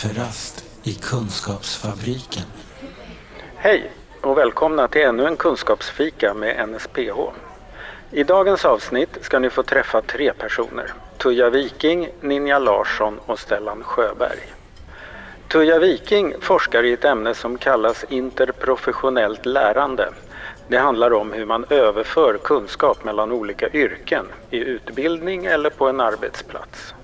Kafferast i Kunskapsfabriken. Hej och välkomna till ännu en kunskapsfika med NSPH. I dagens avsnitt ska ni få träffa tre personer. Tuija Viking, Ninja Larsson och Stellan Sjöberg. Tuija Viking forskar i ett ämne som kallas interprofessionellt lärande. Det handlar om hur man överför kunskap mellan olika yrken i utbildning eller på en arbetsplats.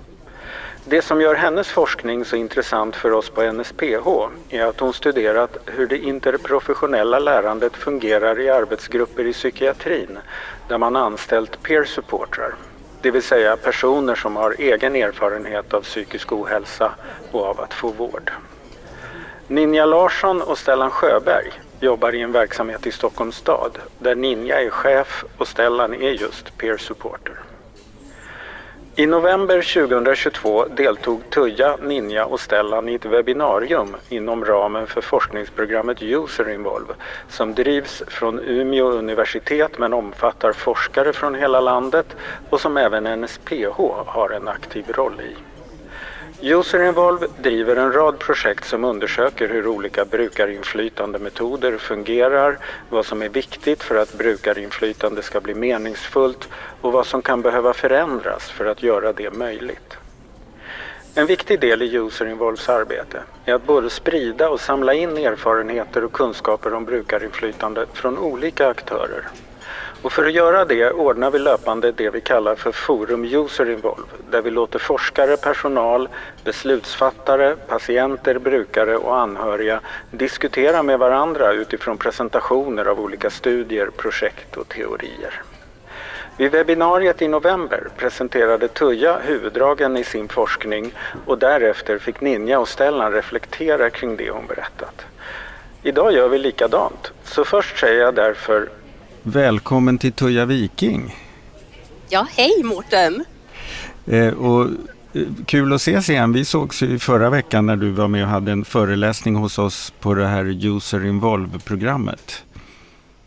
Det som gör hennes forskning så intressant för oss på NSPH är att hon studerat hur det interprofessionella lärandet fungerar i arbetsgrupper i psykiatrin där man anställt peer supportrar, det vill säga personer som har egen erfarenhet av psykisk ohälsa och av att få vård. Ninja Larsson och Stellan Sjöberg jobbar i en verksamhet i Stockholms stad där Ninja är chef och Stellan är just peer supporter. I november 2022 deltog Tuija, Ninja och Stellan i ett webbinarium inom ramen för forskningsprogrammet User Involve som drivs från Umeå universitet men omfattar forskare från hela landet och som även NSPH har en aktiv roll i. User Involve driver en rad projekt som undersöker hur olika brukarinflytande metoder fungerar, vad som är viktigt för att brukarinflytande ska bli meningsfullt och vad som kan behöva förändras för att göra det möjligt. En viktig del i User Involves arbete är att både sprida och samla in erfarenheter och kunskaper om brukarinflytande från olika aktörer och för att göra det ordnar vi löpande det vi kallar för Forum User Involve där vi låter forskare, personal, beslutsfattare, patienter, brukare och anhöriga diskutera med varandra utifrån presentationer av olika studier, projekt och teorier. Vid webbinariet i november presenterade Tuija huvuddragen i sin forskning och därefter fick Ninja och Stellan reflektera kring det hon berättat. Idag gör vi likadant, så först säger jag därför Välkommen till Tuija Viking. Ja, hej Mårten. Eh, och, eh, kul att ses igen. Vi sågs ju förra veckan när du var med och hade en föreläsning hos oss på det här User Involve-programmet.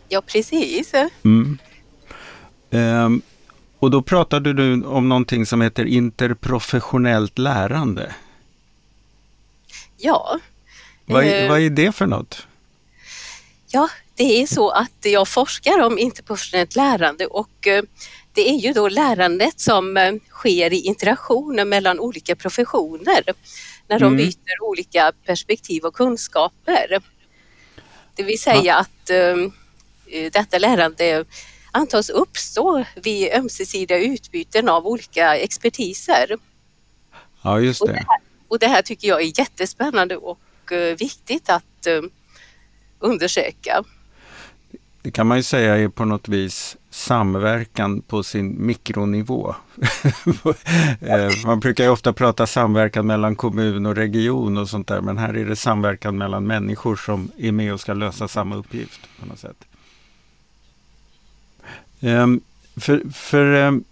Ja, precis. Mm. Eh, och då pratade du om någonting som heter interprofessionellt lärande. Ja. Vad, eh, vad är det för något? Ja, det är så att jag forskar om interprofessionellt lärande och eh, det är ju då lärandet som eh, sker i interaktioner mellan olika professioner när de mm. byter olika perspektiv och kunskaper. Det vill säga ja. att um, detta lärande antas uppstå vid ömsesidiga utbyten av olika expertiser. Ja, just det. Och det, här, och det här tycker jag är jättespännande och uh, viktigt att uh, undersöka. Det kan man ju säga är på något vis samverkan på sin mikronivå. Eh, man brukar ju ofta prata samverkan mellan kommun och region och sånt där men här är det samverkan mellan människor som är med och ska lösa samma uppgift på något sätt. Ehm, för, för ehm,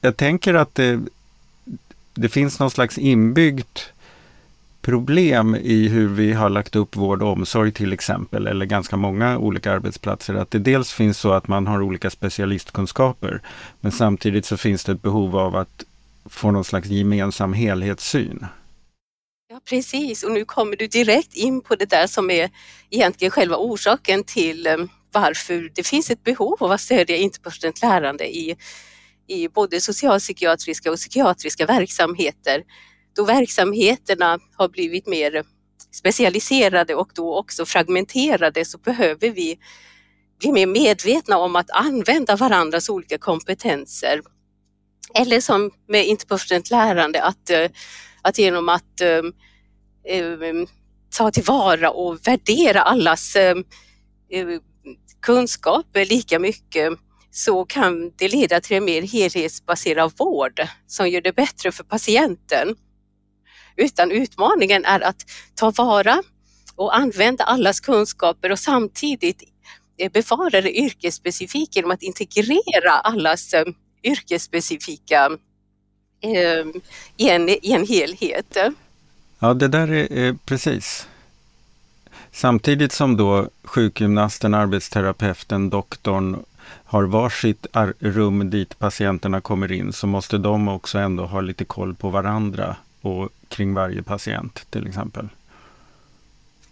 jag tänker att det, det finns någon slags inbyggt problem i hur vi har lagt upp vård och omsorg till exempel, eller ganska många olika arbetsplatser, att det dels finns så att man har olika specialistkunskaper, men samtidigt så finns det ett behov av att få någon slags gemensam helhetssyn. Ja precis, och nu kommer du direkt in på det där som är egentligen själva orsaken till eh, varför det finns ett behov av att stödja interpersonellt lärande i, i både socialpsykiatriska och psykiatriska verksamheter då verksamheterna har blivit mer specialiserade och då också fragmenterade så behöver vi bli mer medvetna om att använda varandras olika kompetenser. Eller som med interpersonellt lärande, att, eh, att genom att um, ta tillvara och värdera allas um, kunskaper lika mycket så kan det leda till en mer helhetsbaserad vård som gör det bättre för patienten utan utmaningen är att ta vara och använda allas kunskaper och samtidigt eh, bevara det yrkesspecifika genom att integrera allas eh, yrkesspecifika ehm, i, en, i en helhet. Ja, det där är, är precis. Samtidigt som då sjukgymnasten, arbetsterapeuten, doktorn har varsitt rum dit patienterna kommer in så måste de också ändå ha lite koll på varandra och kring varje patient till exempel.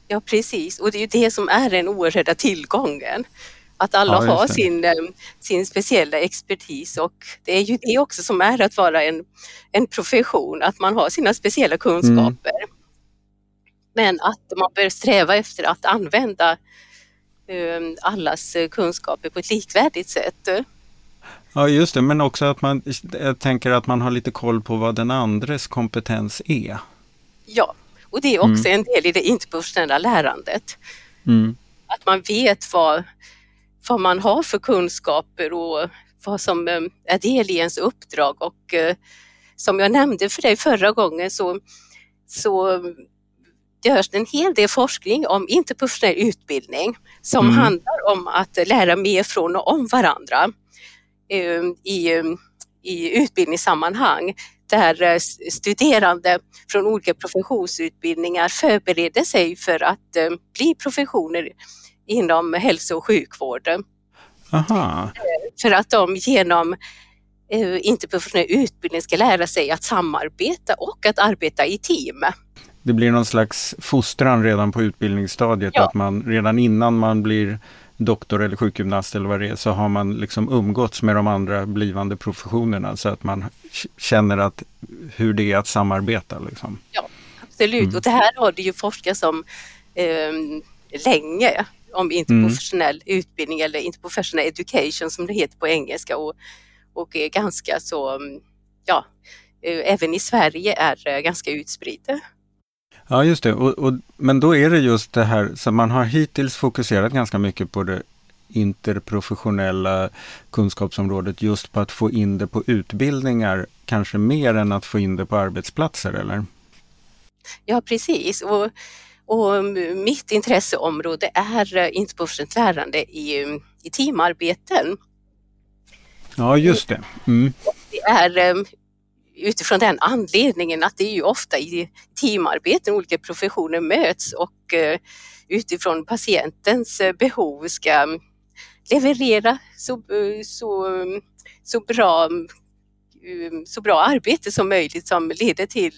Ja precis, och det är ju det som är den oerhörda tillgången. Att alla Ja, har sin, eh, sin speciella expertis och det är ju det också som är att vara en, en profession, att man har sina speciella kunskaper. Men att man bör sträva efter att använda eh, allas eh, kunskaper på ett likvärdigt sätt. Ja, just det, men också att man jag tänker att man har lite koll på vad den andres kompetens är. Ja, och det är också en del i det interprofessionella lärandet. Mm. Att man vet vad, vad man har för kunskaper och vad som eh, är del i ens uppdrag. Och eh, som jag nämnde för dig förra gången så, så görs en hel del forskning om interprofessionell utbildning som Mm. handlar om att lära mer från och om varandra i, eh, i utbildningssammanhang där eh, studerande från olika professionsutbildningar förbereder sig för att eh, bli professioner inom hälso och sjukvården. Aha, För att de genom eh, interprofessionell utbildning ska lära sig att samarbeta och att arbeta i team. det blir någon slags fostran redan på utbildningsstadiet. Ja. Att man redan innan man blir doktor eller sjukgymnast eller vad det är så har man liksom umgåtts med de andra blivande professionerna så att man känner att hur det är att samarbeta. Liksom. Absolut, Mm. och det här har det ju forskats om eh, länge om interprofessionell utbildning eller interprofessional education som det heter på engelska och, och är ganska så, mm, ja, eh, även i Sverige är det ganska utspritt. Ja, just det. Och, och, men då är det just det här, så man har hittills fokuserat ganska mycket på det interprofessionella kunskapsområdet just på att få in det på utbildningar, kanske mer än att få in det på arbetsplatser, eller? Ja, precis. Och, och mitt intresseområde är eh, interprofessionellt i, i teamarbeten. Ja, just det. Mm. Det är eh, utifrån den anledningen att det är ju ofta i teamarbeten olika professioner möts och eh, utifrån patientens eh, behov ska mm, leverera så, eh, så, mm, så, bra, mm, så bra arbete som möjligt som leder till,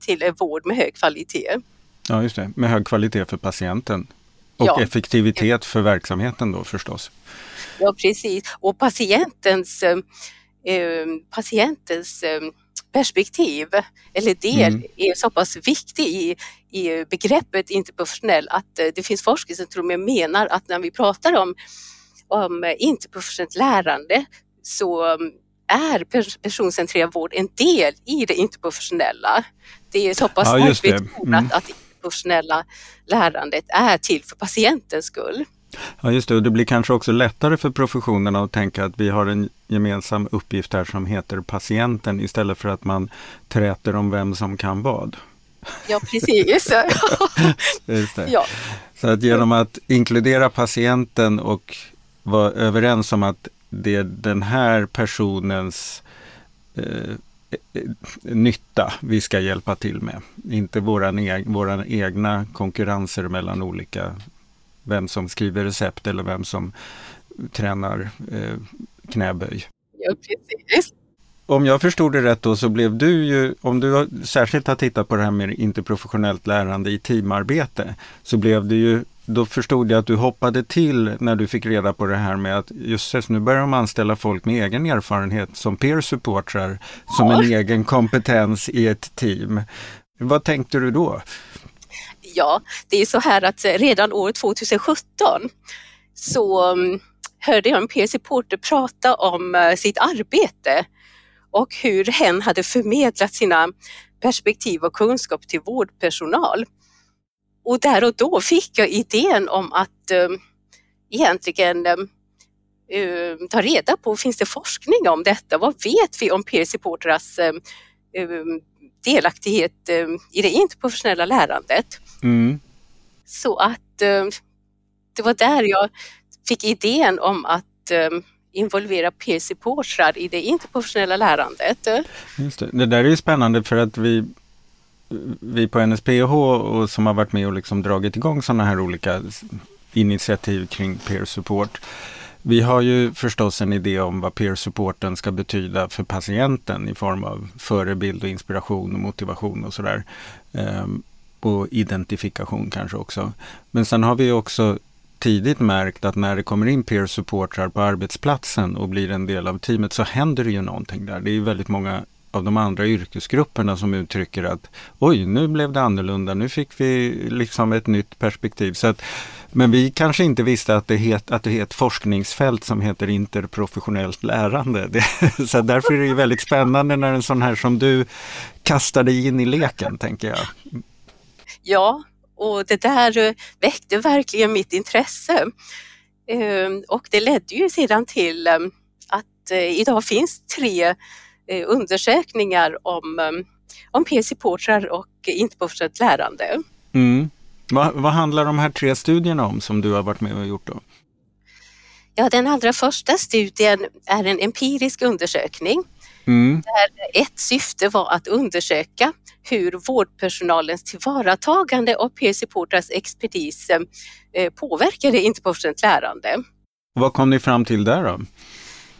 till vård med hög kvalitet. Ja, just det. Med hög kvalitet för patienten. Och Ja. effektivitet för verksamheten då förstås. Ja, precis. Och patientens, patientens eh, perspektiv eller del Mm. är så pass viktig i, i begreppet interprofessionell att eh, det finns forskare som och med menar att när vi pratar om, om eh, interprofessionellt lärande så mm, är pers- personcentrerad vård en del i det interprofessionella. Det är så pass Ja, starkt betonat Mm. att det interprofessionella lärandet är till för patientens skull. Ja, just det. Och det blir kanske också lättare för professionerna att tänka att vi har en gemensam uppgift här som heter patienten istället för att man träter om vem som kan vad. Ja, precis. Ja. Så att genom att inkludera patienten och vara överens om att det är den här personens eh, nytta vi ska hjälpa till med. Inte våran egna konkurrenser mellan olika, vem som skriver recept eller vem som tränar eh, knäböj. ja, precis. Om jag förstod det rätt då så blev du ju, om du särskilt har tittat på det här med interprofessionellt lärande i teamarbete, så blev det ju, då förstod jag att du hoppade till när du fick reda på det här med att just nu börjar de anställa folk med egen erfarenhet som peer supportrar, som en egen kompetens i ett team. Vad tänkte du då? Ja, det är så här att eh, redan år 2017 så mm, hörde jag en peer supporter prata om eh, sitt arbete och hur hen hade förmedlat sina perspektiv och kunskap till vårdpersonal. Och där och då fick jag idén om att um, egentligen um, ta reda på, finns det forskning om detta? Vad vet vi om peer supporters um, delaktighet i det interprofessionella lärandet? Mm. Så att eh, det var där jag fick idén om att eh, involvera peer supportrar i det interprofessionella lärandet. Just det. det där är ju spännande för att vi, vi på NSPH och som har varit med och liksom dragit igång sådana här olika initiativ kring peer support. Vi har ju förstås en idé om vad peer-supporten ska betyda för patienten i form av förebild och inspiration och motivation och sådär. Och identifikation kanske också. Men sen har vi också tidigt märkt att när det kommer in peer-supportrar på arbetsplatsen och blir en del av teamet så händer det ju någonting där. Det är väldigt många av de andra yrkesgrupperna som uttrycker att oj, nu blev det annorlunda, nu fick vi liksom ett nytt perspektiv. Så att, men vi kanske inte visste att det, het, att det är ett forskningsfält som heter interprofessionellt lärande. Det, så därför är det väldigt spännande när en sån här som du kastar dig in i leken, tänker jag. Ja, och det där väckte verkligen mitt intresse. Ehm, och det ledde ju sedan till ehm, att eh, idag finns tre Eh, undersökningar om, eh, om peer-supportrar och interpersonellt lärande. Mm. Vad, vad handlar de här tre studierna om som du har varit med och gjort då? Ja, den allra första studien är en empirisk undersökning mm. där ett syfte var att undersöka hur vårdpersonalens tillvaratagande av peer-supportrars expertis eh, påverkade interpersonellt lärande. Vad kom ni fram till där då?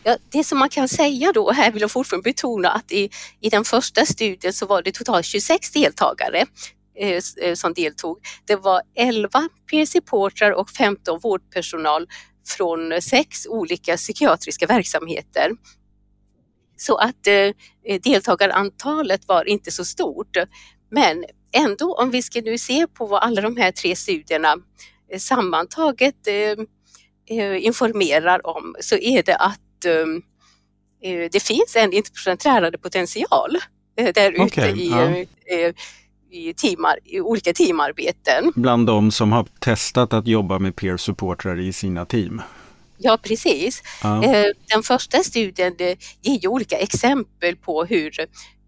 Ja, det som man kan säga då, och här vill jag fortfarande betona att i, i den första studien så var det totalt 26 deltagare eh, eh, som deltog. Det var 11 peer-supportrar och 15 vårdpersonal från sex olika psykiatriska verksamheter. Så att eh, deltagarantalet var inte så stort. Men ändå, om vi ska nu se på vad alla de här tre studierna eh, sammantaget eh, eh informerar om så är det att Ehm, eh, det finns en interpersonellt lärande potential eh, där ute okay, i, ja. Eh, i, teamar, i olika teamarbeten. Bland de som har testat att jobba med peer-supportrar i sina team? Ja precis. Ja. Den första studien ger olika exempel på hur,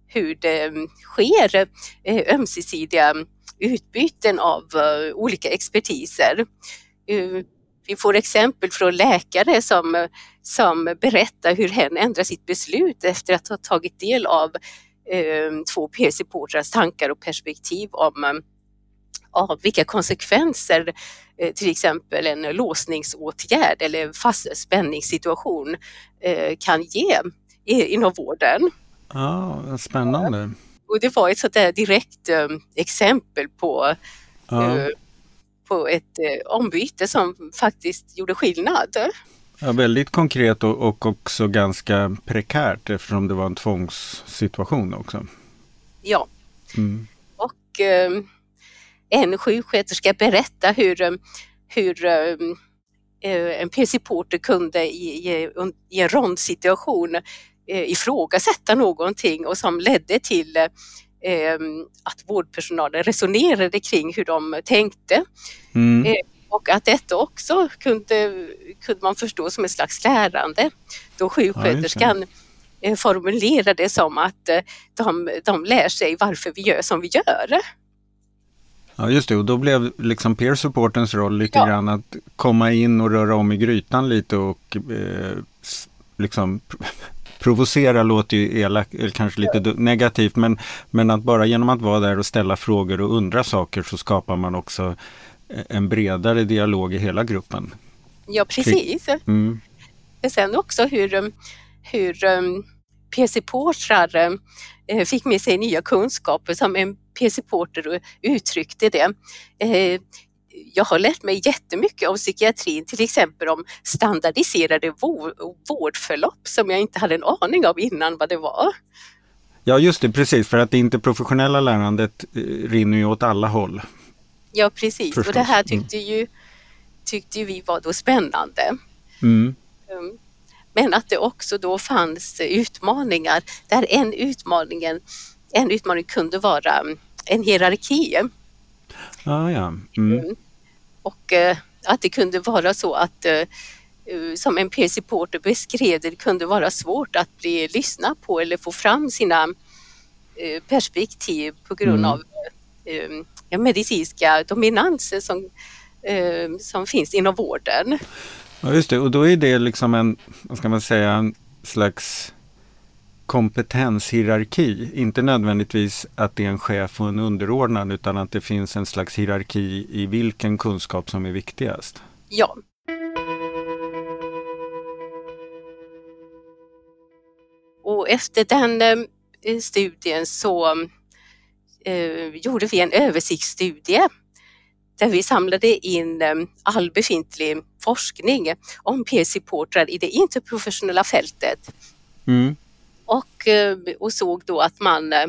hur det mm, sker ömsesidiga utbyten av olika expertiser. Vi får exempel från läkare som, som berättar hur hen ändrar sitt beslut efter att ha tagit del av eh, två peer-supportrars tankar och perspektiv om av vilka konsekvenser eh, till exempel en låsningsåtgärd eller fast spänningssituation eh, kan ge inom vården. Ja, Spännande. Och det var ett sådant där direkt eh, exempel på ja på ett ombyte som faktiskt gjorde skillnad. Ja, väldigt konkret och, och också ganska prekärt eftersom det var en tvångssituation också. Ja. Mm. Och en sjuksköterska berättade hur, hur eh, en PC-porter kunde i, i, i en rondsituation eh, ifrågasätta någonting och som ledde till eh, att vårdpersonalen resonerade kring hur de tänkte. Mm. Och att detta också kunde, kunde man förstå som ett slags lärande då sjuksköterskan ja, formulerade som att de, de lär sig varför vi gör som vi gör. Ja just det, och då blev liksom peer supportens roll lite ja. grann att komma in och röra om i grytan lite och eh, liksom provocera låter ju elak, eller kanske lite ja. negativt, men, men att bara genom att vara där och ställa frågor och undra saker så skapar man också eh, en bredare dialog i hela gruppen. Ja, precis. Mm. Sen också hur, hur um, PC-portrar uh, fick med sig nya kunskaper som en PC-porter uttryckte det. Uh, jag har lärt mig jättemycket om psykiatrin, till exempel om standardiserade vårdförlopp som jag inte hade en aning om innan vad det var. Ja just det, precis, för att det interprofessionella lärandet eh, rinner ju åt alla håll. Ja precis, Förstås. och det här tyckte, mm. ju, tyckte vi var då spännande. Mm. Um, men att det också då fanns utmaningar, där en, utmaningen, en utmaning kunde vara en hierarki. Ah, ja. Mm. mm. Och eh, att det kunde vara så att eh, eh, som en PC-porter beskrev det, det kunde vara svårt att bli lyssnad på eller få fram sina perspektiv på grund mm. av ja, medicinska dominanser som, som finns inom vården. Ja just det, och då är det liksom en, vad ska man säga, en slags kompetenshierarki. Inte nödvändigtvis att det är en chef och en underordnad utan att det finns en slags hierarki i vilken kunskap som är viktigast. Ja. Och efter den eh, studien så eh, gjorde vi en översiktsstudie där vi samlade in eh, all befintlig forskning om peer supportrar i det interprofessionella fältet. Mm. Och, eh, och såg då att man eh,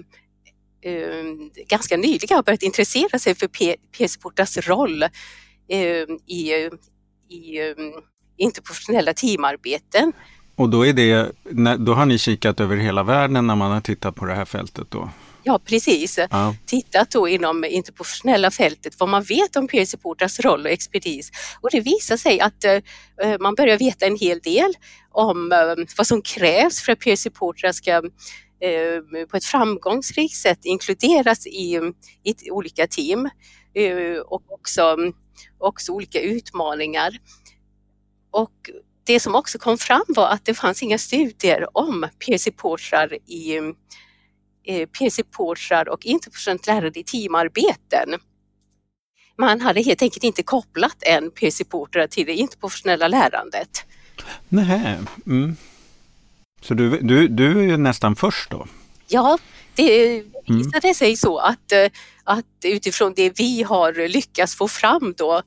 eh, ganska nyligen har börjat intressera sig för peer-supportrars roll eh, i, i eh, interprofessionella teamarbeten. Och då, är det, då har ni kikat över hela världen när man har tittat på det här fältet då? Ja, precis. Ja. Tittat då inom interprofessionella fältet vad man vet om peer supporters roll och expertis. Och det visar sig att eh, man börjar veta en hel del om eh, vad som krävs för att peer supportrar ska eh, på ett framgångsrikt sätt inkluderas i, i olika team eh, och också, också olika utmaningar. Och det som också kom fram var att det fanns inga studier om peer supportrar i eh, peer supportrar och interprofessionellt lärande i teamarbeten. Man hade helt enkelt inte kopplat en supporter till det interprofessionella lärandet. Nähä. Mm. Så du, du, du är ju nästan först då? Ja, det visade sig så att, eh, att utifrån det vi har lyckats få fram då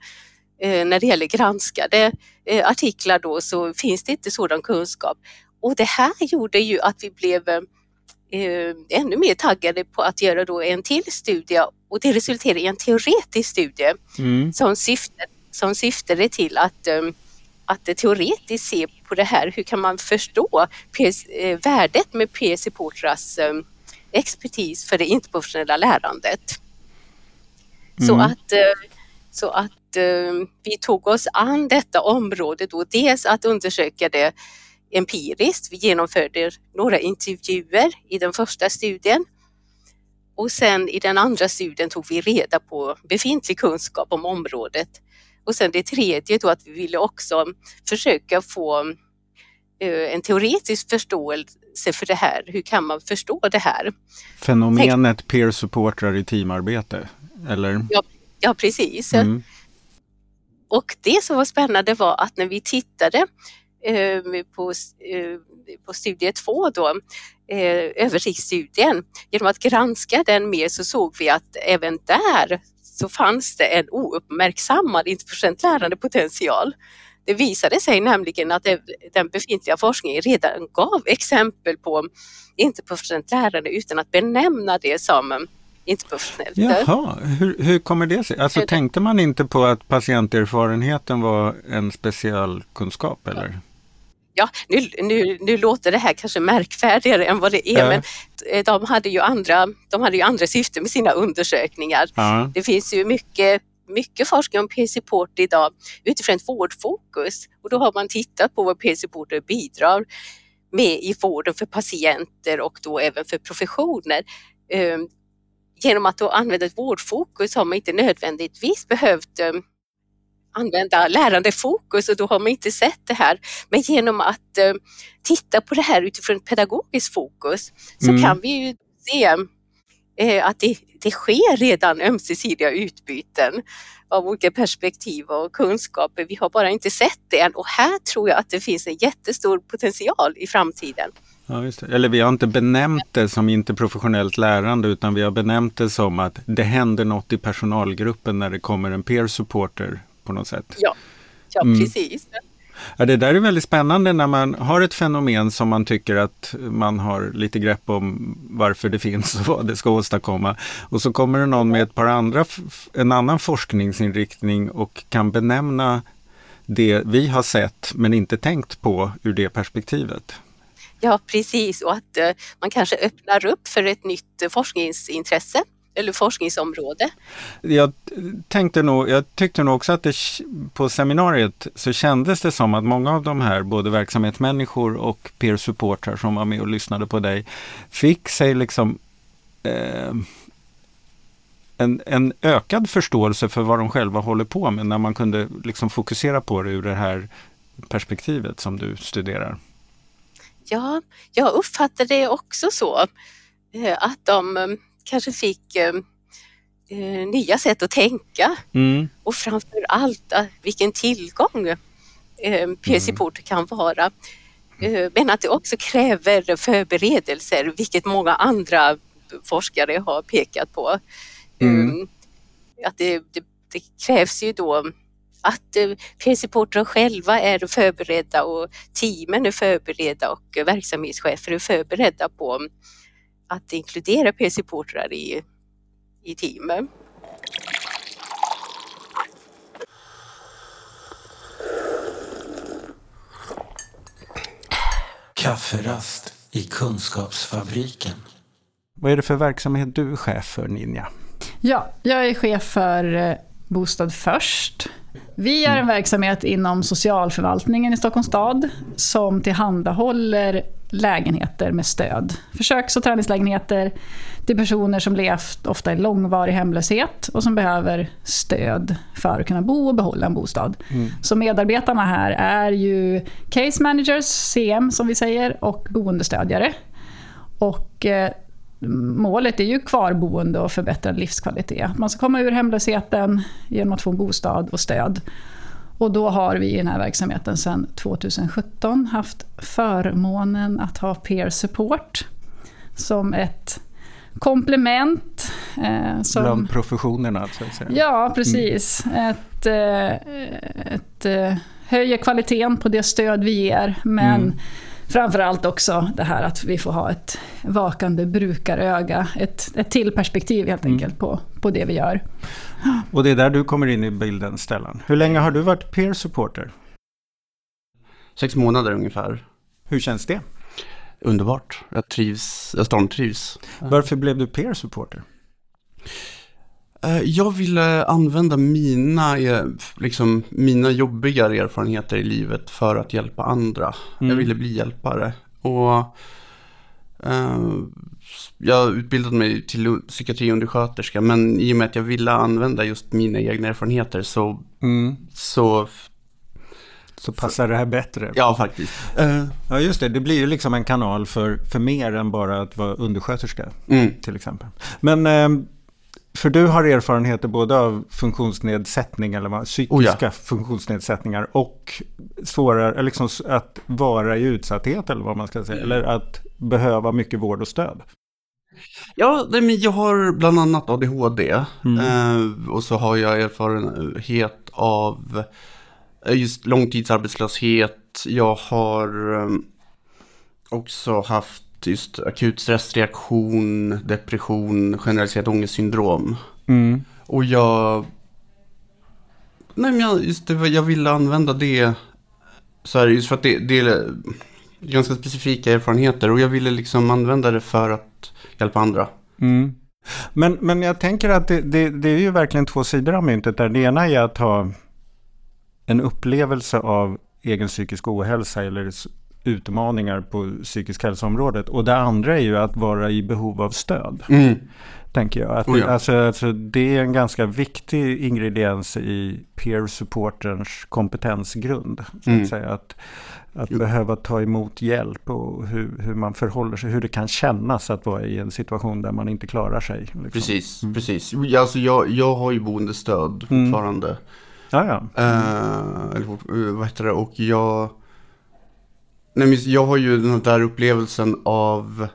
eh, när det gäller granskade artiklar då så finns det inte sådan kunskap. Och det här gjorde ju att vi blev eh, ännu mer taggade på att göra då en till studie och det resulterade i en teoretisk studie Mm. som, syftar, som syftade till att, eh, att teoretiskt se på det här, hur kan man förstå PS, eh, värdet med peer supportrars eh, expertis för det interprofessionella lärandet. Så Mm. att, eh, så att eh, vi tog oss an detta område då, dels att undersöka det empiriskt. Vi genomförde några intervjuer i den första studien och sen i den andra studien tog vi reda på befintlig kunskap om området. Och sen det tredje då att vi ville också försöka få eh, en teoretisk förståelse för det här. Hur kan man förstå det här? Fenomenet peer supportrar i teamarbete, eller? Ja, precis. Mm. Och det som var spännande var att när vi tittade på, eh, på studie två då, eh, översiktsstudien, genom att granska den mer så såg vi att även där så fanns det en ouppmärksammad interprocent lärandepotential. Det visade sig nämligen att den befintliga forskningen redan gav exempel på interprofessionellt lärande utan att benämna det som eh, interprofessionellt. Jaha, hur, hur kommer det sig? Alltså Det- tänkte man inte på att patienterfarenheten var en specialkunskap eller? Ja, nu, nu, nu låter det här kanske märkvärdigare än vad det är, Ja. men eh, de hade, ju andra, de hade ju andra syften med sina undersökningar. Ja. Det finns ju mycket, mycket forskning om support idag utifrån ett vårdfokus och då har man tittat på vad peer supporter bidrar med i vården för patienter och då även för professioner. Eh, Genom att då använda ett vårdfokus har man inte nödvändigtvis behövt eh, använda lärandefokus och då har man inte sett det här. Men genom att eh, titta på det här utifrån ett pedagogiskt fokus så Mm. kan vi ju se eh, att det, det sker redan ömsesidiga utbyten av olika perspektiv och kunskaper. Vi har bara inte sett det än och här tror jag att det finns en jättestor potential i framtiden. Ja. Eller vi har inte benämnt det som interprofessionellt lärande utan vi har benämnt det som att det händer något i personalgruppen när det kommer en peer supporter på något sätt. Ja, ja Mm. precis. Ja, det där är väldigt spännande när man har ett fenomen som man tycker att man har lite grepp om varför det finns och vad det ska åstadkomma. Och så kommer det någon med ett par andra, en annan forskningsinriktning och kan benämna det vi har sett men inte tänkt på ur det perspektivet. Ja, precis. Och att eh, man kanske öppnar upp för ett nytt eh, forskningsintresse eller forskningsområde. Jag tänkte nog, jag tyckte nog också att det på seminariet så kändes det som att många av de här, både verksamhetsmänniskor och peer supportrar som var med och lyssnade på dig, fick sig liksom eh, en, en ökad förståelse för vad de själva håller på med när man kunde liksom fokusera på det ur det här perspektivet som du studerar. Ja, jag uppfattade det också så. eh, Att de kanske fick eh, eh, nya sätt att tänka Mm. och framför allt eh, vilken tillgång eh, peer support kan vara. Eh, men att det också kräver förberedelser, vilket många andra forskare har pekat på. Mm. Um, att det, det, det, krävs ju då att eh, peer-supportrar själva är förberedda och teamen är förberedda och verksamhetschefer är förberedda på att inkludera peer-supportrar i, i teamen. Kafferast i Kunskapsfabriken. Vad är det för verksamhet du är chef för, Ninja? Ja, jag är chef för eh, Bostad först. Vi är en mm. verksamhet inom socialförvaltningen i Stockholms stad som tillhandahåller lägenheter med stöd. Försöks och träningslägenheter till personer som levt ofta i långvarig hemlöshet och som behöver stöd för att kunna bo och behålla en bostad. Mm. Så medarbetarna här är ju case managers, CM som vi säger, och boendestödjare. Och eh, målet är ju kvarboende och förbättrad livskvalitet. Man ska komma ur hemlösheten genom att få en bostad och stöd. Och då har vi i den här verksamheten sedan 2017 haft förmånen att ha peer support som ett komplement. Eh, som, Bland professionerna, så att säga. Ja, precis. Mm. Ett, eh, ett, eh, höjer kvaliteten på det stöd vi ger, men mm. Framförallt också det här att vi får ha ett vakande brukaröga, ett, ett till perspektiv helt mm. enkelt på, på det vi gör. Och det är där du kommer in i bilden, Stellan. Hur länge har du varit peer supporter? Sex månader ungefär. Hur känns det? Underbart. Jag trivs, jag stormtrivs. Varför blev du peer supporter? Eh, jag ville använda mina, eh, liksom, mina jobbigare erfarenheter i livet för att hjälpa andra. Mm. Jag ville bli hjälpare. Och uh, jag utbildade mig till psykiatriundersköterska men i och med att jag ville använda just mina egna erfarenheter så, mm. så så passar det här bättre. Ja, faktiskt. Uh, ja, just det. Det blir ju liksom en kanal för, för mer än bara att vara undersköterska. Mm. Till exempel. Men uh, för du har erfarenheter både av funktionsnedsättning eller vad, psykiska oh ja. funktionsnedsättningar och svårare, liksom att vara i utsatthet eller vad man ska säga. Eller att behöva mycket vård och stöd. Ja, men jag har bland annat ADHD. Mm. Eh, och så har jag erfarenhet av eh, just långtidsarbetslöshet. Jag har eh, också haft just akut stressreaktion, depression, generaliserat ångestsyndrom. Mm. Och jag... Nej men jag, just det, jag ville använda det så här, just för att det, det är ganska specifika erfarenheter och jag ville liksom använda det för att hjälpa andra. Mm. Men, men jag tänker att det, det, det, är ju verkligen två sidor av myntet där. Det ena är att ha en upplevelse av egen psykisk ohälsa eller utmaningar på psykisk hälsoområdet. Och det andra är ju att vara i behov av stöd. Mm. Tänker jag. Att, oh ja. alltså, alltså, det är en ganska viktig ingrediens i peer supporterns kompetensgrund. Så mm. att säga. Att, att behöva ta emot hjälp och hur, hur, man förhåller sig, hur det kan kännas att vara i en situation där man inte klarar sig. Liksom. Precis, mm. precis. Alltså jag, jag har ju boendestöd mm. fortfarande. Mm. Ja, ja. Uh, eller vad heter det? Och jag... Nej, men jag har ju den där upplevelsen av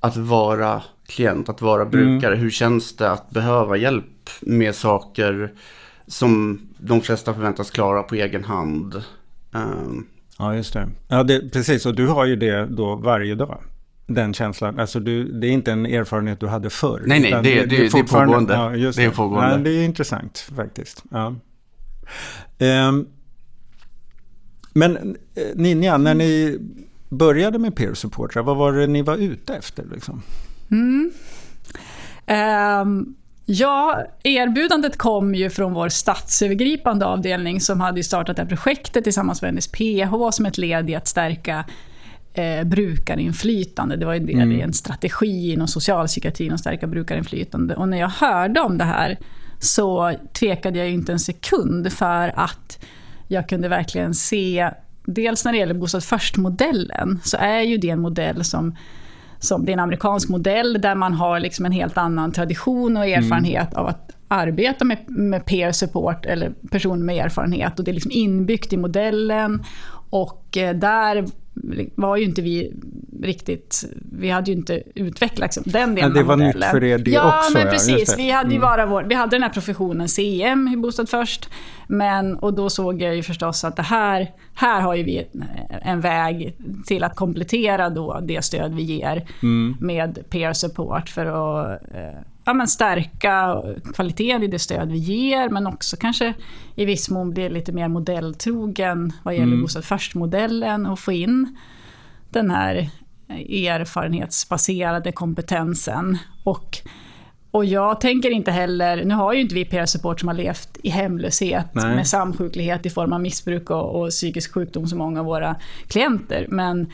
att vara klient, att vara brukare. Mm. Hur känns det att behöva hjälp med saker som de flesta förväntas klara på egen hand? Um, Ja, just det. Ja, det, precis. Och du har ju det då varje dag. Den känslan. Alltså du, det är inte en erfarenhet du hade förr. Nej, nej, det, det, det, det är pågående. Ja, det. är pågående. Ja, det är intressant faktiskt. Ja. Um, men eh, Ninja, när ni började med peer supportrar, vad var det ni var ute efter? Liksom? Mm. Um, Ja, erbjudandet kom ju från vår statsövergripande avdelning som hade startat det här projektet tillsammans med NSPH som ett led i att stärka eh, brukarinflytande. Det var en del mm. i en strategi inom socialpsykiatrin att stärka brukarinflytande. Och när jag hörde om det här så tvekade jag inte en sekund för att jag kunde verkligen se, dels när det gäller Bostad först-modellen, så är ju det en modell som som, det är en amerikansk modell där man har liksom en helt annan tradition och erfarenhet mm. av att arbeta med, med peer support eller personer med erfarenhet. Och det är liksom inbyggt i modellen. Och eh, där var ju inte vi riktigt, vi hade ju inte utvecklat liksom, den delen Men det var modellen. nytt för er det ja, också, Men ja, precis, vi hade ju Mm. bara vår, vi hade den här professionen CM i Bostad först. Men, och då såg jag ju förstås att det här, här har ju vi en, en väg till att komplettera då det stöd vi ger Mm. med peer support för att eh, ja, men stärka kvaliteten i det stöd vi ger, men också kanske i viss mån bli lite mer modelltrogen vad gäller Mm. Bostad först-modellen och få in den här erfarenhetsbaserade kompetensen. Och, och jag tänker inte heller, nu har ju inte vi peer support som har levt i hemlöshet Nej. med samsjuklighet i form av missbruk och, och psykisk sjukdom som många av våra klienter. Men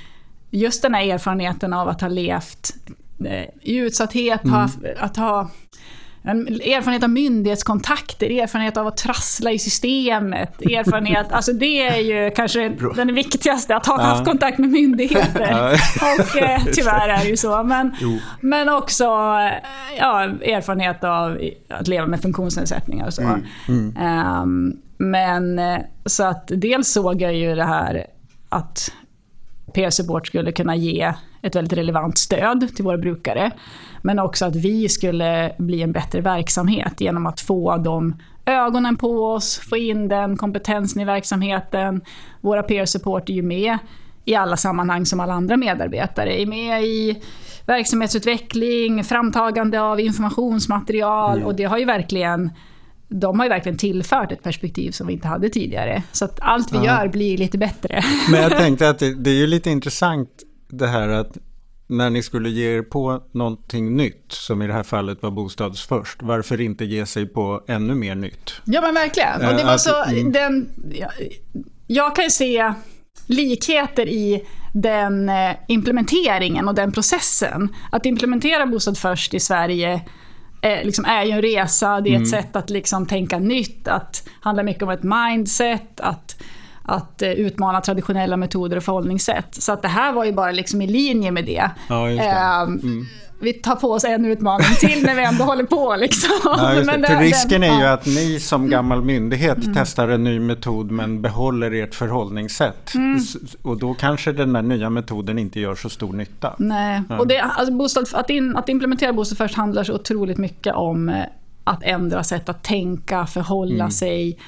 just den här erfarenheten av att ha levt i utsatthet, ha, att ha en erfarenhet av myndighetskontakter, erfarenhet av att trassla i systemet, erfarenhet, alltså det är ju kanske den viktigaste, att ha Ja. haft kontakt med myndigheter. Ja. Och eh, tyvärr är det ju så. Men, men också eh, ja, erfarenhet av att leva med funktionsnedsättningar och så. Ehm, men eh, så att dels såg jag ju det här att peer support skulle kunna ge ett väldigt relevant stöd till våra brukare. Men också att vi skulle bli en bättre verksamhet genom att få de ögonen på oss, få in den kompetensen i verksamheten. Våra peer support är ju med i alla sammanhang som alla andra medarbetare. Är med i verksamhetsutveckling, framtagande av informationsmaterial och det har ju verkligen de har ju verkligen tillfört ett perspektiv som vi inte hade tidigare. Så att allt vi Ja. gör blir lite bättre. Men jag tänkte att det, det är ju lite intressant det här att när ni skulle ge er på någonting nytt, som i det här fallet var bostads först, varför inte ge sig på ännu mer nytt? Ja men verkligen. Och det Eh, var att- så, mm. den, jag, jag kan ju se likheter i den eh, implementeringen och den processen. Att implementera Bostad först i Sverige eh, liksom är ju en resa, det är ett sätt att liksom tänka nytt, att handla mycket om ett mindset, att, att eh, utmana traditionella metoder och förhållningssätt. Så att det här var ju bara liksom i linje med det. Ja, det. Ehm, Vi tar på oss en utmaning till när vi ändå håller på. Liksom. Ja, det. Den- risken är ju. Mm. att ni som gammal myndighet testar en ny metod men behåller ert förhållningssätt. Mm. Och då kanske den där nya metoden inte gör så stor nytta. Nej, och det, alltså bostad, att, in, att implementera Bostad först handlar så otroligt mycket om eh, att ändra sätt att tänka, förhålla sig.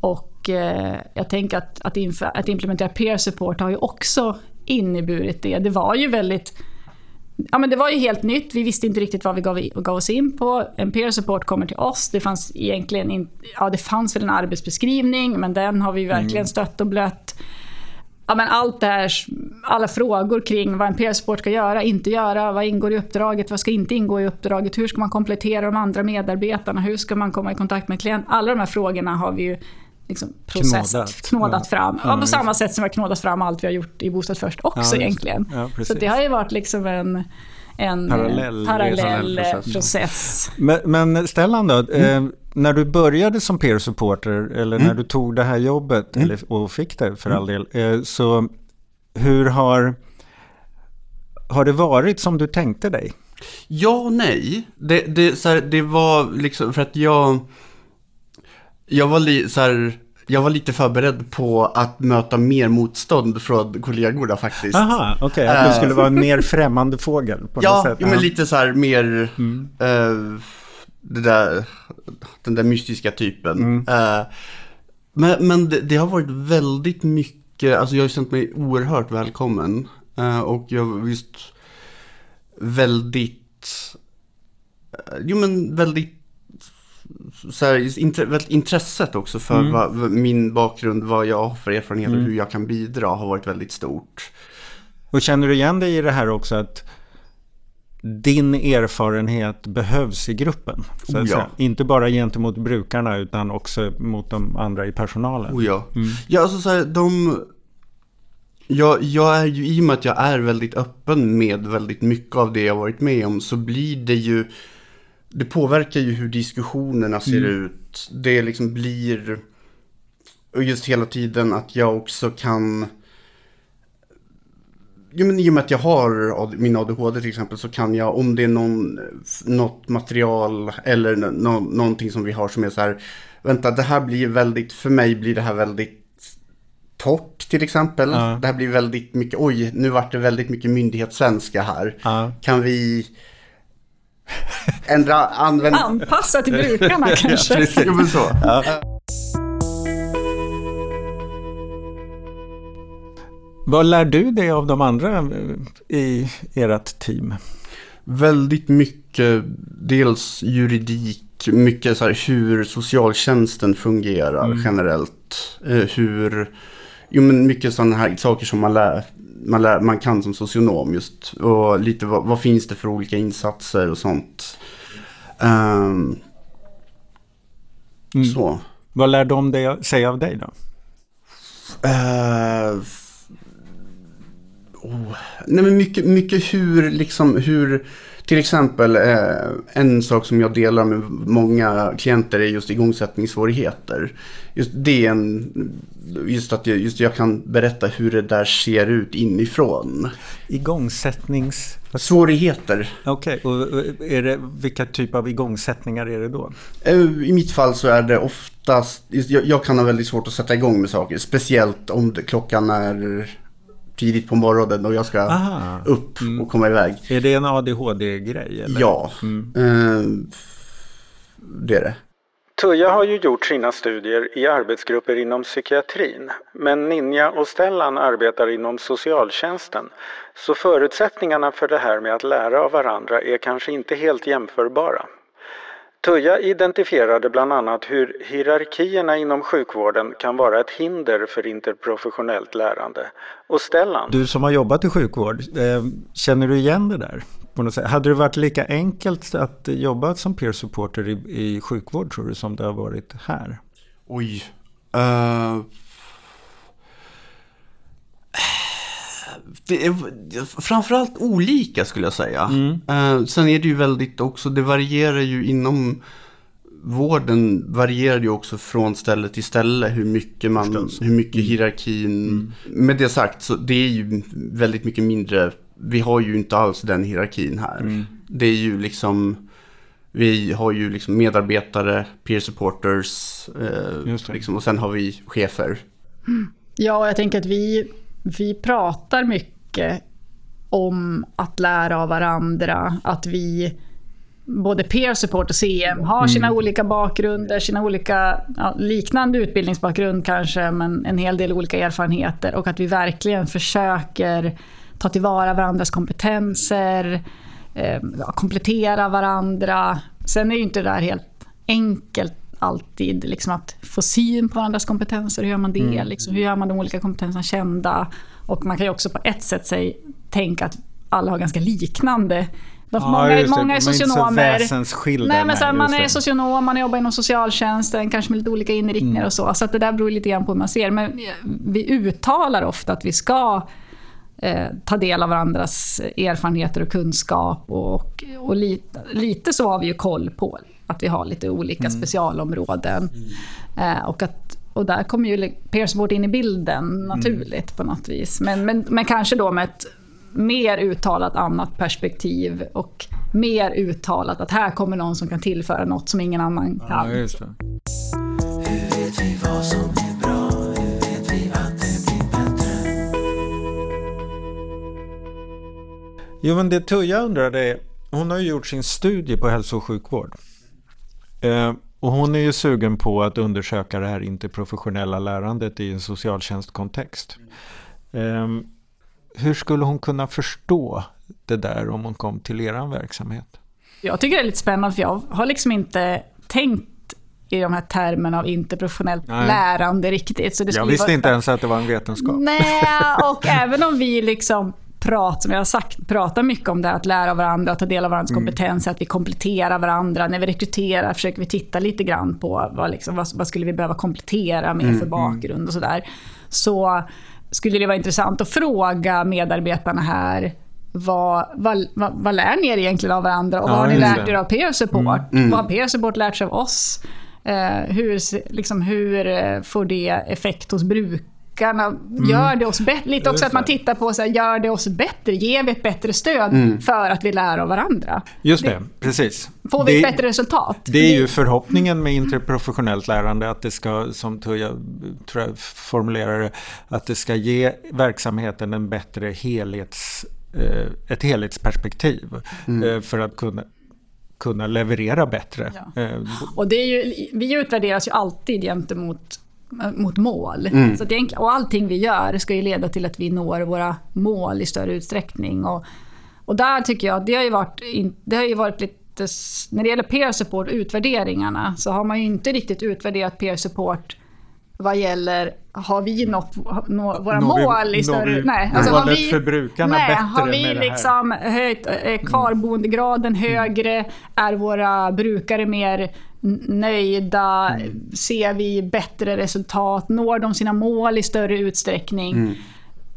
Och eh, jag tänker att, att, inf- att implementera peer support har ju också inneburit det. Det var ju väldigt Ja, men det var ju helt nytt. Vi visste inte riktigt vad vi gav, gav oss in på. En peer support kommer till oss. Det fanns egentligen in, ja, det fanns väl en arbetsbeskrivning, men den har vi verkligen stött och blött. Ja, men allt det här, alla frågor kring vad en peer support ska göra, inte göra, vad ingår i uppdraget, vad ska inte ingå i uppdraget, hur ska man komplettera de andra medarbetarna, hur ska man komma i kontakt med klient? Alla de här frågorna har vi ju liksom processat, Knådat. knådat Ja. fram. Ja, på samma sätt som vi har knådat fram allt vi har gjort i Bostad först också egentligen. Så det har ju varit liksom en, en Parallell parallell, process. process. Men, men Stellan då, Mm. eh, när du började som peer supporter eller när du tog det här jobbet Mm. eller, och fick det för all del, eh, så hur har, har det varit som du tänkte dig? Ja och nej. Det, det, så här, det var liksom för att jag... Jag var, li, så här, jag var lite förberedd på att möta mer motstånd från kollegorna faktiskt. Aha, okej, att du Eh. skulle vara en mer främmande fågel på något Ja, sätt. jo, men lite så här mer... Mm. det där, den där mystiska typen. Mm. Eh, men men det, det har varit väldigt mycket, alltså jag har känt mig oerhört välkommen. Eh, och jag har just väldigt, jo men väldigt, så här, intre, intresset också för Mm. vad, min bakgrund, vad jag har för erfarenhet och Mm. hur jag kan bidra har varit väldigt stort. Och känner du igen dig i det här också att din erfarenhet behövs i gruppen? Så Oh ja. säga. Inte bara gentemot brukarna utan också mot de andra i personalen. Oh ja. Mm. Ja, alltså så här, de... Jag, jag är ju, i och med att jag är väldigt öppen med väldigt mycket av det jag varit med om, så blir det ju... Det påverkar ju hur diskussionerna ser Mm. ut. Det liksom blir... Och just hela tiden att jag också kan... Jo, men I och med att jag har min ADHD till exempel så kan jag, om det är någon, något material eller nå, någonting som vi har som är så här, vänta det här blir väldigt, för mig blir det här väldigt torrt till exempel. Ja. Det här blir väldigt mycket, oj, nu vart det väldigt mycket myndighetssvenska här. Ja. Kan vi ändra, använda... Anpassa till brukarna kanske. Precis. Jo, men så. Vad lär du dig av de andra eh, i ert team? Väldigt mycket, dels juridik, mycket så här hur socialtjänsten fungerar generellt. Eh, hur, jo men mycket sådana här saker som man lär, man, lär, man kan som socionom just. Och lite vad, vad finns det för olika insatser och sånt. Ehm, Mm. Så. Vad lär de dig, sig av dig då? Eh, oh. Nej men mycket, mycket hur, liksom hur, till exempel eh, en sak som jag delar med många klienter är just igångsättningssvårigheter. Just det är en, just att jag, just jag kan berätta hur det där ser ut inifrån. Igångsättnings... Svårigheter. Okej, och och är det, vilka typ av igångsättningar är det då? Eh, I mitt fall så är det oftast, jag, jag kan ha väldigt svårt att sätta igång med saker. Speciellt om det, klockan är tidigt på morgonen och jag ska Aha. upp och komma iväg. Är det en ADHD-grej? Eller? Ja, eh, det är det. Tuija har ju gjort sina studier i arbetsgrupper inom psykiatrin, men Ninja och Stellan arbetar inom socialtjänsten. Så förutsättningarna för det här med att lära av varandra är kanske inte helt jämförbara. Tuija identifierade bland annat hur hierarkierna inom sjukvården kan vara ett hinder för interprofessionellt lärande. Och Stellan, Du som har jobbat i sjukvård, eh, känner du igen det där? På något sätt? Hade det varit lika enkelt att jobba som peer supporter i, i sjukvård tror du som det har varit här? Oj. Uh, det är framförallt olika skulle jag säga. Eh, sen är det ju väldigt också, det varierar ju inom vården varierar ju också från ställe till ställe hur mycket man, hur mycket hierarkin. Med det sagt så det är ju väldigt mycket mindre, vi har ju inte alls den hierarkin här. Det är ju liksom, vi har ju liksom medarbetare, peer supporters eh, liksom, och sen har vi chefer. Ja, jag tänker att vi, vi pratar mycket om att lära av varandra, att vi både peer support och CM har sina olika bakgrunder, sina olika ja, liknande utbildningsbakgrund kanske, men en hel del olika erfarenheter och att vi verkligen försöker ta tillvara varandras kompetenser, eh, komplettera varandra. Sen är ju inte det där helt enkelt alltid liksom att få syn på varandras kompetenser. Hur gör man det? Liksom, hur gör man de olika kompetenserna kända? Och man kan ju också på ett sätt säg, tänka att alla har ganska liknande de, många, det. många är är socionomer. väsensskilda. Nej, men så här, man är socionom, man jobbar inom socialtjänsten, kanske med lite olika inriktningar Mm. och så. Så att det där beror lite grann på hur man ser. Men vi uttalar ofta att vi ska eh, ta del av varandras erfarenheter och kunskap. Och, och lite, lite så har vi ju koll på att vi har lite olika Mm. specialområden. Eh, och, att, och där kommer ju peer support in i bilden naturligt på något vis. Men, men, men kanske då med ett mer uttalat annat perspektiv och mer uttalat att här kommer någon som kan tillföra något som ingen annan Ja, kan. just det. Hur vet vi vad som är bra? Hur vet vi att det blir bättre? Jo, men det Tuija undrade är, hon har ju gjort sin studie på hälso och sjukvård. Eh, och hon är ju sugen på att undersöka det här interprofessionella lärandet i en socialtjänstkontext. Eh, hur skulle hon kunna förstå det där om hon kom till er verksamhet? Jag tycker det är lite spännande för jag har liksom inte tänkt i de här termerna av interprofessionellt Nej. lärande riktigt. Så det Jag visste vara- inte ens att det var en vetenskap. Nej, och även om vi liksom pratar, som jag har sagt, pratar mycket om det här att lära av varandra, att ta del av varandras Mm. kompetens, att vi kompletterar varandra. När vi rekryterar försöker vi titta lite grann på vad, liksom, vad, vad skulle vi behöva komplettera med Mm, för bakgrund och sådär. Så skulle det vara intressant att fråga medarbetarna här vad, vad, vad, vad lär ni er egentligen av varandra och Ja, vad har ni lärt. Mm. er av peer support? Vad har peer support lärt sig av oss? Eh, hur, liksom, hur eh, får det effekt hos bruk, brukarna, gör det oss bättre? Lite också att man tittar på, så här, gör det oss bättre? Ger vi ett bättre stöd för att vi lär av varandra? Just det, precis. Får vi det, ett bättre resultat? Det är ju förhoppningen med interprofessionellt lärande att det ska, som Tuija tror jag formulerar det, att det ska ge verksamheten en bättre helhets, eh, ett helhetsperspektiv eh, för att kunna, kunna leverera bättre. Ja. Eh, Och det är ju, vi utvärderas ju alltid gentemot mot mål. Mm. Så att egentligen, och allting vi gör ska ju leda till att vi når våra mål i större utsträckning. Och, och där tycker jag, det har ju varit, det har ju varit lite, när det gäller peer support, utvärderingarna, så har man ju inte riktigt utvärderat peer support vad gäller, har vi nått nå, våra vi- mål i når större... vi nej, alltså har vi, för brukarna nej, bättre har vi med det liksom höjt eh, kvarboendegraden högre? Är våra brukare mer nöjda? Ser vi bättre resultat? Når de sina mål i större utsträckning?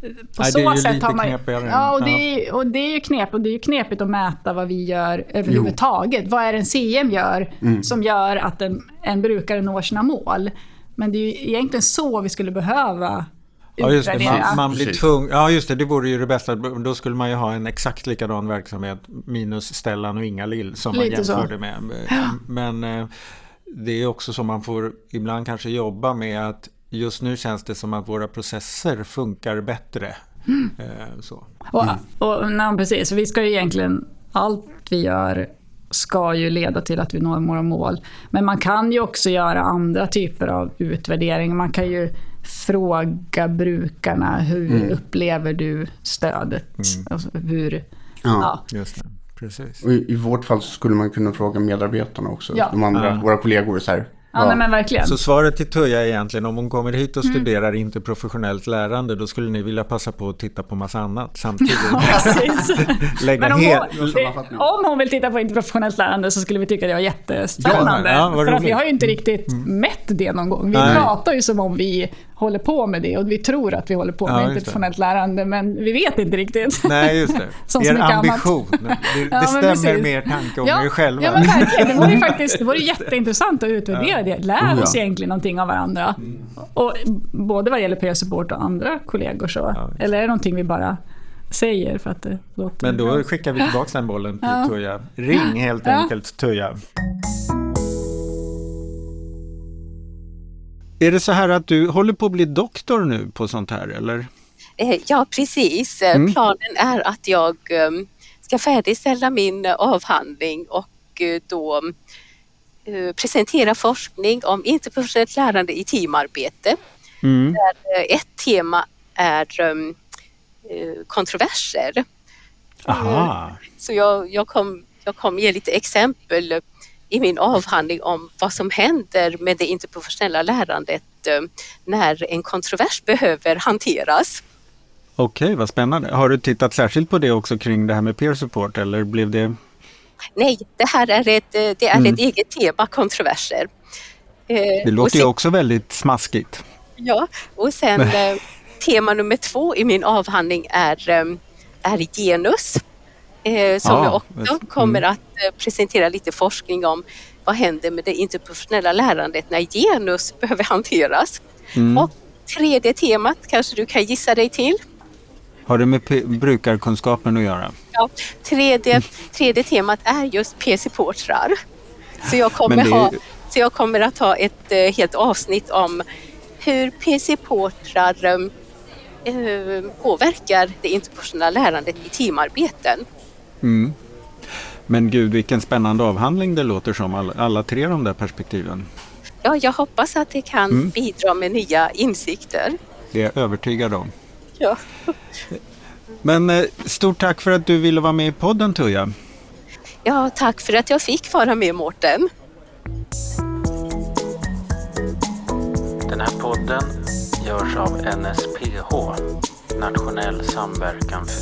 På Nej, det är så ju sätt lite har man knepigare. Ja, och det, är, och det är ju knepigt. Och det är knepigt att mäta vad vi gör överhuvudtaget. Vad är det en CM gör som gör att en, en brukare når sina mål? Men det är ju egentligen så vi skulle behöva Ja just det, man, man blir tvungen. Ja just det, det vore ju det bästa. Då skulle man ju ha en exakt likadan verksamhet minus Stellan och Inga-Lill som man Lite så. jämförde med. Men eh, det är också så man får ibland kanske jobba med att just nu känns det som att våra processer funkar bättre. Mm. Eh, Så. Och, och, nej, precis, så vi ska ju egentligen, allt vi gör ska ju leda till att vi når våra mål. Men man kan ju också göra andra typer av utvärdering. Man kan ju fråga brukarna, hur upplever du stödet? Alltså, hur, ja. Ja. Just det, precis. Och i, I vårt fall så skulle man kunna fråga medarbetarna också. Ja. De andra, Ja. våra kollegor. Så här. Ja, nej, men verkligen. Så svaret till Tuija är egentligen om hon kommer hit och Mm. studerar interprofessionellt lärande då skulle ni vilja passa på att titta på massa annat samtidigt. Precis. Lägga Men om hel... hon, om hon vill titta på interprofessionellt lärande så skulle vi tycka det var jättespännande. Ja, ja, för att vi har ju inte riktigt mätt det någon gång. Vi Nej. pratar ju som om vi håller på med det och vi tror att vi håller på Ja, med just det. interprofessionellt lärande men vi vet inte riktigt. Nej, just det. Som er mycket annat. ambition. Det, det Ja, stämmer precis. med er tanke om ja, er själva. Ja, men verkligen. Det vore ju faktiskt det vore jätteintressant att utvärdera det. Lär ja. oss egentligen någonting av varandra. Och både vad gäller peer support och andra kollegor. Så. Ja. Eller är det någonting vi bara säger för att det låter Men bra? då skickar vi tillbaka den bollen till Ja. Tuija. Ring helt Ja. enkelt Tuija. Är det så här att du håller på att bli doktor nu på sånt här eller? Eh, Ja, precis. Eh, Mm. Planen är att jag eh, ska färdigställa min avhandling och då presentera forskning om interprofessionellt lärande i teamarbete. Mm. Där ett tema är kontroverser. Aha. Så jag, jag, kom, jag kommer ge lite exempel i min avhandling om vad som händer med det interprofessionella lärandet eh, när en kontrovers behöver hanteras. Okej, vad spännande. Har du tittat särskilt på det också kring det här med peer support eller blev det? Nej, det här är ett, eh, det är Mm. ett eget tema, kontroverser. Eh, Det låter ju sen, också väldigt smaskigt. Ja, och sen tema nummer två i min avhandling är, är genus. Eh, som Ja, jag också just- kommer mm. att eh, presentera lite forskning om. Vad händer med det interprofessionella lärandet när genus behöver hanteras? Mm. Och tredje temat kanske du kan gissa dig till? Har det med pe- brukarkunskapen att göra? Ja, tredje, tredje temat är just PC-portrar. Så jag kommer, det ha, så jag kommer att ha ett eh, helt avsnitt om hur PC-portrar eh, påverkar det interpersonella lärandet i teamarbeten. Mm. Men gud vilken spännande avhandling det låter som, alla, alla tre de där perspektiven. Ja, jag hoppas att det kan Mm. bidra med nya insikter. Det är jag övertygad om. Ja. Men eh, stort tack för att du ville vara med i podden Tuija. ja, tack för att jag fick vara med Mårten. Den här podden görs av NSPH, Nationell samverkan för